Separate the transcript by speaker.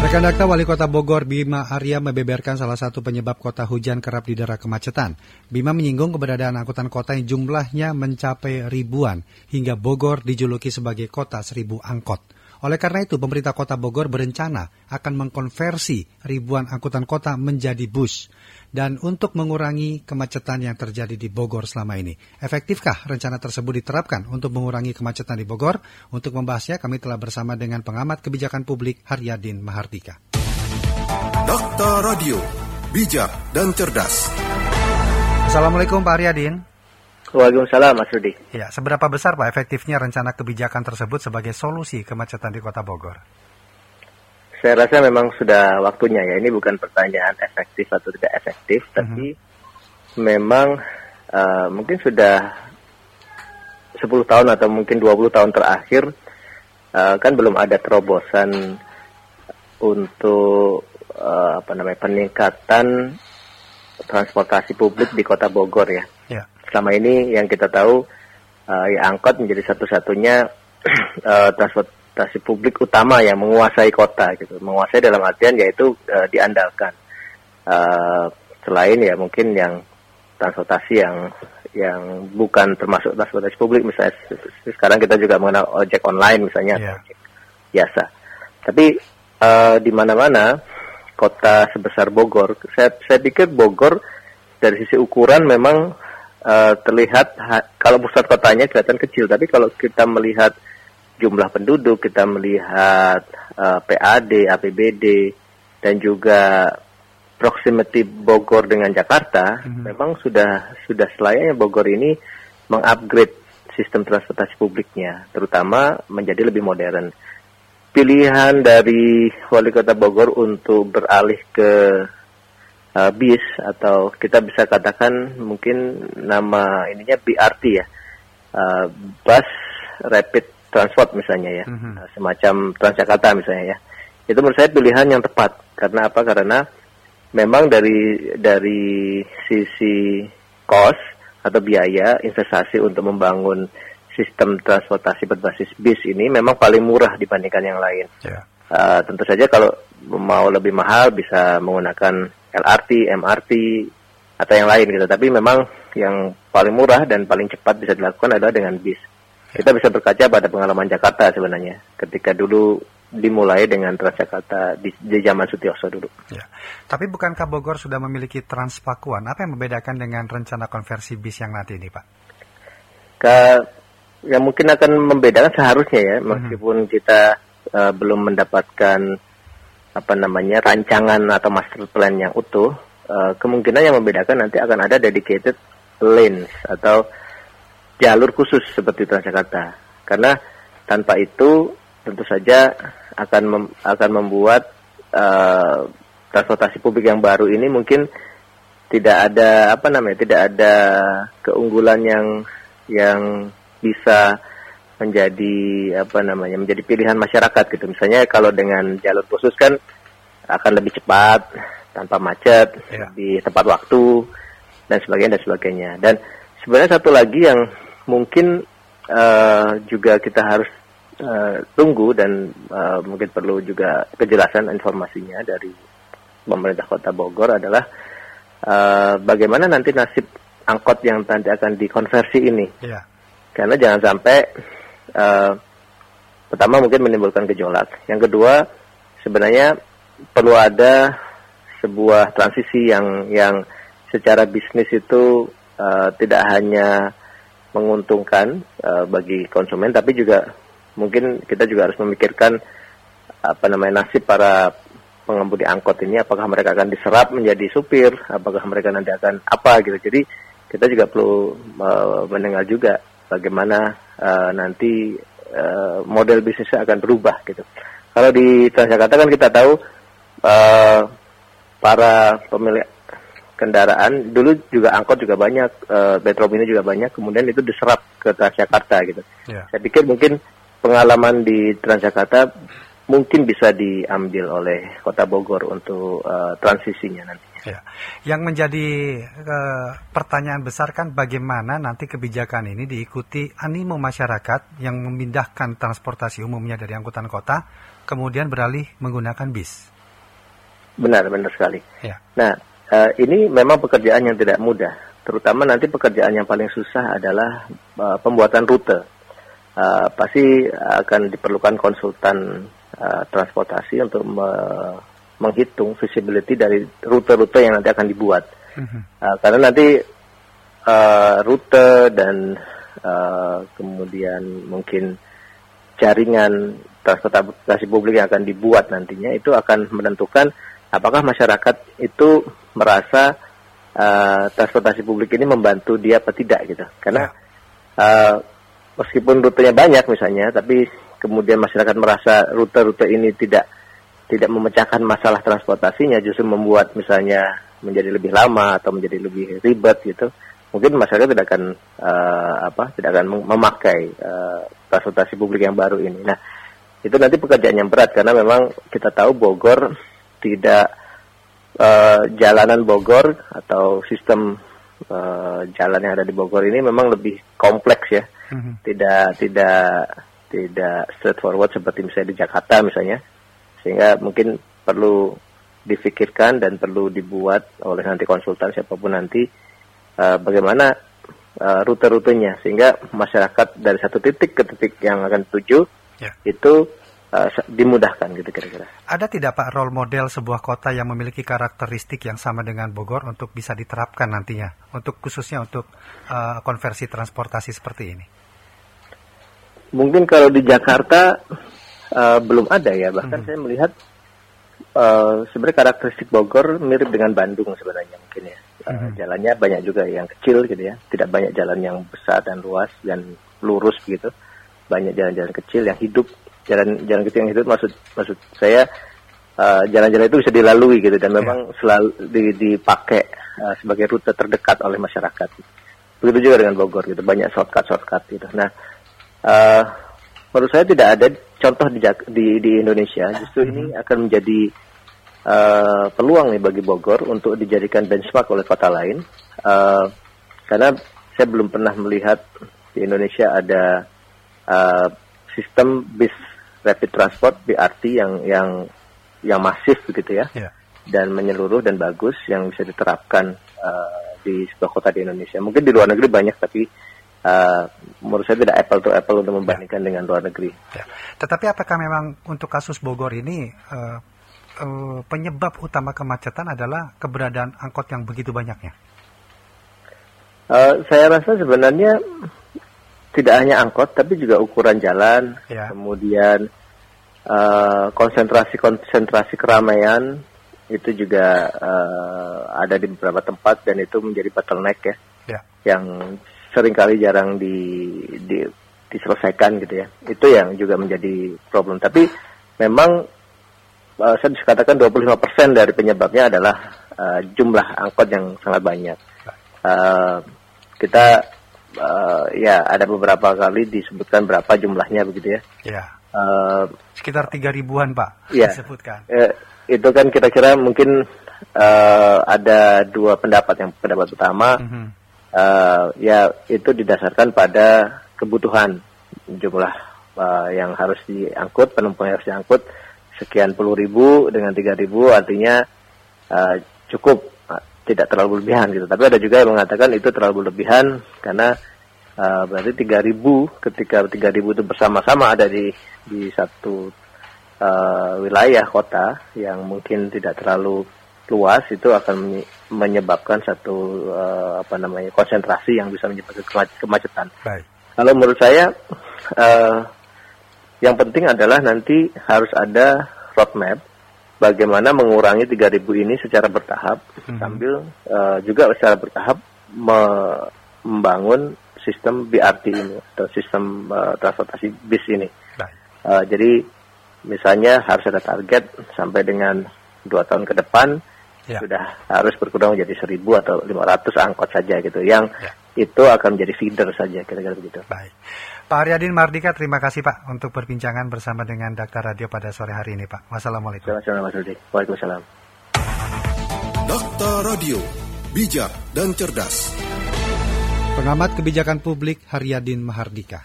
Speaker 1: Rekan Dakta Wali Kota Bogor Bima Arya membeberkan salah satu penyebab kota hujan kerap didera kemacetan. Bima menyinggung keberadaan angkutan kota yang jumlahnya mencapai ribuan hingga Bogor dijuluki sebagai kota seribu angkot. Oleh karena itu, pemerintah kota Bogor berencana akan mengkonversi ribuan angkutan kota menjadi bus dan untuk mengurangi kemacetan yang terjadi di Bogor selama ini. Efektifkah rencana tersebut diterapkan untuk mengurangi kemacetan di Bogor? Untuk membahasnya kami telah bersama dengan pengamat kebijakan publik Haryadin Mahardika.
Speaker 2: Dokter Radio, bijak dan cerdas.
Speaker 1: Assalamualaikum Pak Haryadin.
Speaker 3: Waalaikumsalam Mas Rudi.
Speaker 1: Ya, seberapa besar Pak efektifnya rencana kebijakan tersebut sebagai solusi kemacetan di Kota Bogor?
Speaker 3: Saya rasa memang sudah waktunya ya. Ini bukan pertanyaan efektif atau tidak efektif, mm-hmm. tapi memang uh, mungkin sudah 10 tahun atau mungkin 20 tahun terakhir uh, kan belum ada terobosan untuk uh, apa namanya peningkatan transportasi publik di Kota Bogor ya. Selama ini yang kita tahu uh, ya angkot menjadi satu-satunya uh, transport transportasi publik utama yang menguasai kota gitu. Menguasai dalam artian yaitu uh, diandalkan. Uh, selain ya mungkin yang transportasi yang yang bukan termasuk transportasi publik misalnya sekarang kita juga mengenal ojek online misalnya yeah. ojek biasa. Tapi uh, di mana-mana kota sebesar Bogor saya saya pikir Bogor dari sisi ukuran memang uh, terlihat ha, kalau pusat kotanya kelihatan kecil tapi kalau kita melihat jumlah penduduk, kita melihat uh, PAD, APBD, dan juga proximity Bogor dengan Jakarta, hmm. memang sudah sudah selayaknya Bogor ini mengupgrade sistem transportasi publiknya, terutama menjadi lebih modern. Pilihan dari wali kota Bogor untuk beralih ke uh, bis atau kita bisa katakan mungkin nama ininya BRT ya, uh, bus rapid transport misalnya ya, mm-hmm. semacam Transjakarta misalnya ya. Itu menurut saya pilihan yang tepat. Karena apa? Karena memang dari dari sisi cost atau biaya investasi untuk membangun sistem transportasi berbasis bis ini memang paling murah dibandingkan yang lain. Yeah. Uh, tentu saja kalau mau lebih mahal bisa menggunakan LRT, MRT atau yang lain gitu. Tapi memang yang paling murah dan paling cepat bisa dilakukan adalah dengan bis. Kita bisa berkaca pada pengalaman Jakarta sebenarnya, ketika dulu dimulai dengan Transjakarta di, di zaman Sutioso dulu.
Speaker 1: Ya. Tapi bukankah Bogor sudah memiliki Transpakuan? Apa yang membedakan dengan rencana konversi bis yang nanti ini, Pak?
Speaker 3: Ke, ya mungkin akan membedakan seharusnya ya, mhm. meskipun mm -hmm. kita uh, belum mendapatkan apa namanya rancangan atau master plan yang utuh, uh, kemungkinan yang membedakan nanti akan ada dedicated lanes atau jalur khusus seperti Transjakarta. Karena tanpa itu tentu saja akan mem akan membuat uh, transportasi publik yang baru ini mungkin tidak ada apa namanya tidak ada keunggulan yang yang bisa menjadi apa namanya menjadi pilihan masyarakat gitu misalnya kalau dengan jalur khusus kan akan lebih cepat tanpa macet ya. di tempat waktu dan sebagainya dan sebagainya dan sebenarnya satu lagi yang mungkin uh, juga kita harus uh, tunggu dan uh, mungkin perlu juga kejelasan informasinya dari pemerintah Kota Bogor adalah uh, bagaimana nanti nasib angkot yang nanti akan dikonversi ini. Yeah. Karena jangan sampai uh, pertama mungkin menimbulkan gejolak. Yang kedua sebenarnya perlu ada sebuah transisi yang yang secara bisnis itu uh, tidak hanya menguntungkan uh, bagi konsumen tapi juga mungkin kita juga harus memikirkan apa namanya nasib para pengemudi angkot ini apakah mereka akan diserap menjadi supir apakah mereka nanti akan apa gitu jadi kita juga perlu uh, mendengar juga bagaimana uh, nanti uh, model bisnisnya akan berubah gitu kalau di Transjakarta kan kita tahu uh, para pemilik kendaraan dulu juga angkot juga banyak uh, mini juga banyak kemudian itu diserap ke Transjakarta gitu yeah. saya pikir mungkin pengalaman di Transjakarta mungkin bisa diambil oleh Kota Bogor untuk uh, transisinya nanti. Ya.
Speaker 1: Yang menjadi uh, pertanyaan besar kan bagaimana nanti kebijakan ini diikuti animo masyarakat yang memindahkan transportasi umumnya dari angkutan kota kemudian beralih menggunakan bis.
Speaker 3: Benar, benar sekali.
Speaker 1: Ya.
Speaker 3: Nah, uh, ini memang pekerjaan yang tidak mudah. Terutama nanti pekerjaan yang paling susah adalah uh, pembuatan rute. Uh, pasti akan diperlukan konsultan transportasi untuk me menghitung visibility dari rute-rute yang nanti akan dibuat. Uh, karena nanti uh, rute dan uh, kemudian mungkin jaringan transportasi publik yang akan dibuat nantinya itu akan menentukan apakah masyarakat itu merasa uh, transportasi publik ini membantu dia apa tidak gitu. Karena uh, meskipun rutenya banyak misalnya, tapi kemudian masyarakat merasa rute-rute ini tidak tidak memecahkan masalah transportasinya, justru membuat misalnya menjadi lebih lama atau menjadi lebih ribet gitu, mungkin masyarakat tidak akan uh, apa tidak akan memakai uh, transportasi publik yang baru ini. Nah, itu nanti pekerjaan yang berat karena memang kita tahu Bogor tidak uh, jalanan Bogor atau sistem uh, jalan yang ada di Bogor ini memang lebih kompleks ya, mm-hmm. tidak tidak tidak straightforward seperti misalnya di Jakarta misalnya, sehingga mungkin perlu difikirkan dan perlu dibuat oleh nanti konsultan siapa pun nanti uh, bagaimana uh, rute-rutenya sehingga masyarakat dari satu titik ke titik yang akan tuju yeah. itu uh, dimudahkan gitu kira-kira.
Speaker 1: Ada tidak Pak role model sebuah kota yang memiliki karakteristik yang sama dengan Bogor untuk bisa diterapkan nantinya untuk khususnya untuk uh, konversi transportasi seperti ini?
Speaker 3: Mungkin kalau di Jakarta uh, belum ada ya bahkan hmm. saya melihat uh, sebenarnya karakteristik Bogor mirip dengan Bandung sebenarnya mungkin ya. Uh, hmm. Jalannya banyak juga yang kecil gitu ya, tidak banyak jalan yang besar dan luas dan lurus begitu. Banyak jalan-jalan kecil yang hidup jalan jalan kecil yang itu maksud maksud saya uh, jalan-jalan uh, itu bisa dilalui gitu dan memang yeah. selalu di, dipakai uh, sebagai rute terdekat oleh masyarakat. Begitu juga dengan Bogor gitu banyak shortcut shortcut gitu. Nah uh, menurut saya tidak ada contoh di di, di Indonesia justru ini mm-hmm. akan menjadi uh, peluang nih bagi Bogor untuk dijadikan benchmark oleh kota lain uh, karena saya belum pernah melihat di Indonesia ada uh, sistem bis rapid transport BRT yang yang yang masif begitu ya yeah. dan menyeluruh dan bagus yang bisa diterapkan uh, di sebuah kota di Indonesia. Mungkin di luar negeri banyak tapi uh, menurut saya tidak apple to apple untuk membandingkan yeah. dengan luar negeri.
Speaker 1: Yeah. Tetapi apakah memang untuk kasus Bogor ini uh, uh, penyebab utama kemacetan adalah keberadaan angkot yang begitu banyaknya?
Speaker 3: Uh, saya rasa sebenarnya tidak hanya angkot tapi juga ukuran jalan, ya. kemudian uh, konsentrasi konsentrasi keramaian itu juga uh, ada di beberapa tempat dan itu menjadi bottleneck ya, ya. yang sering kali jarang di, di diselesaikan gitu ya. Itu yang juga menjadi problem. Tapi memang uh, saya bisa katakan 25% dari penyebabnya adalah uh, jumlah angkot yang sangat banyak. Uh, kita uh, ya ada beberapa kali disebutkan berapa jumlahnya begitu ya.
Speaker 1: Ya. Uh, Sekitar tiga ribuan pak
Speaker 3: ya, disebutkan. Uh, itu kan kira-kira mungkin uh, ada dua pendapat yang pendapat utama mm -hmm. Uh, ya itu didasarkan pada kebutuhan jumlah uh, yang harus diangkut penumpang yang harus diangkut sekian puluh ribu dengan tiga ribu artinya uh, cukup tidak terlalu berlebihan gitu. Tapi ada juga yang mengatakan itu terlalu berlebihan karena uh, berarti 3000 ketika 3000 itu bersama-sama ada di di satu uh, wilayah kota yang mungkin tidak terlalu luas itu akan menyebabkan satu uh, apa namanya konsentrasi yang bisa menyebabkan kemacetan. Baik. Kalau menurut saya uh, yang penting adalah nanti harus ada roadmap bagaimana mengurangi 3000 ini secara bertahap hmm. sambil uh, juga secara bertahap me membangun sistem BRT ini atau sistem uh, transportasi bis ini. Uh, jadi misalnya harus ada target sampai dengan dua tahun ke depan ya. sudah harus berkurang menjadi seribu atau 500 angkot saja gitu yang ya. itu akan menjadi feeder saja kira-kira begitu.
Speaker 1: Baik. Pak Aryadin Mardika, terima kasih Pak untuk perbincangan bersama dengan Daktar Radio pada sore hari ini Pak. Wassalamualaikum.
Speaker 3: Waalaikumsalam.
Speaker 2: Daktar Radio, bijak dan cerdas.
Speaker 1: Pengamat kebijakan publik Haryadin Mahardika.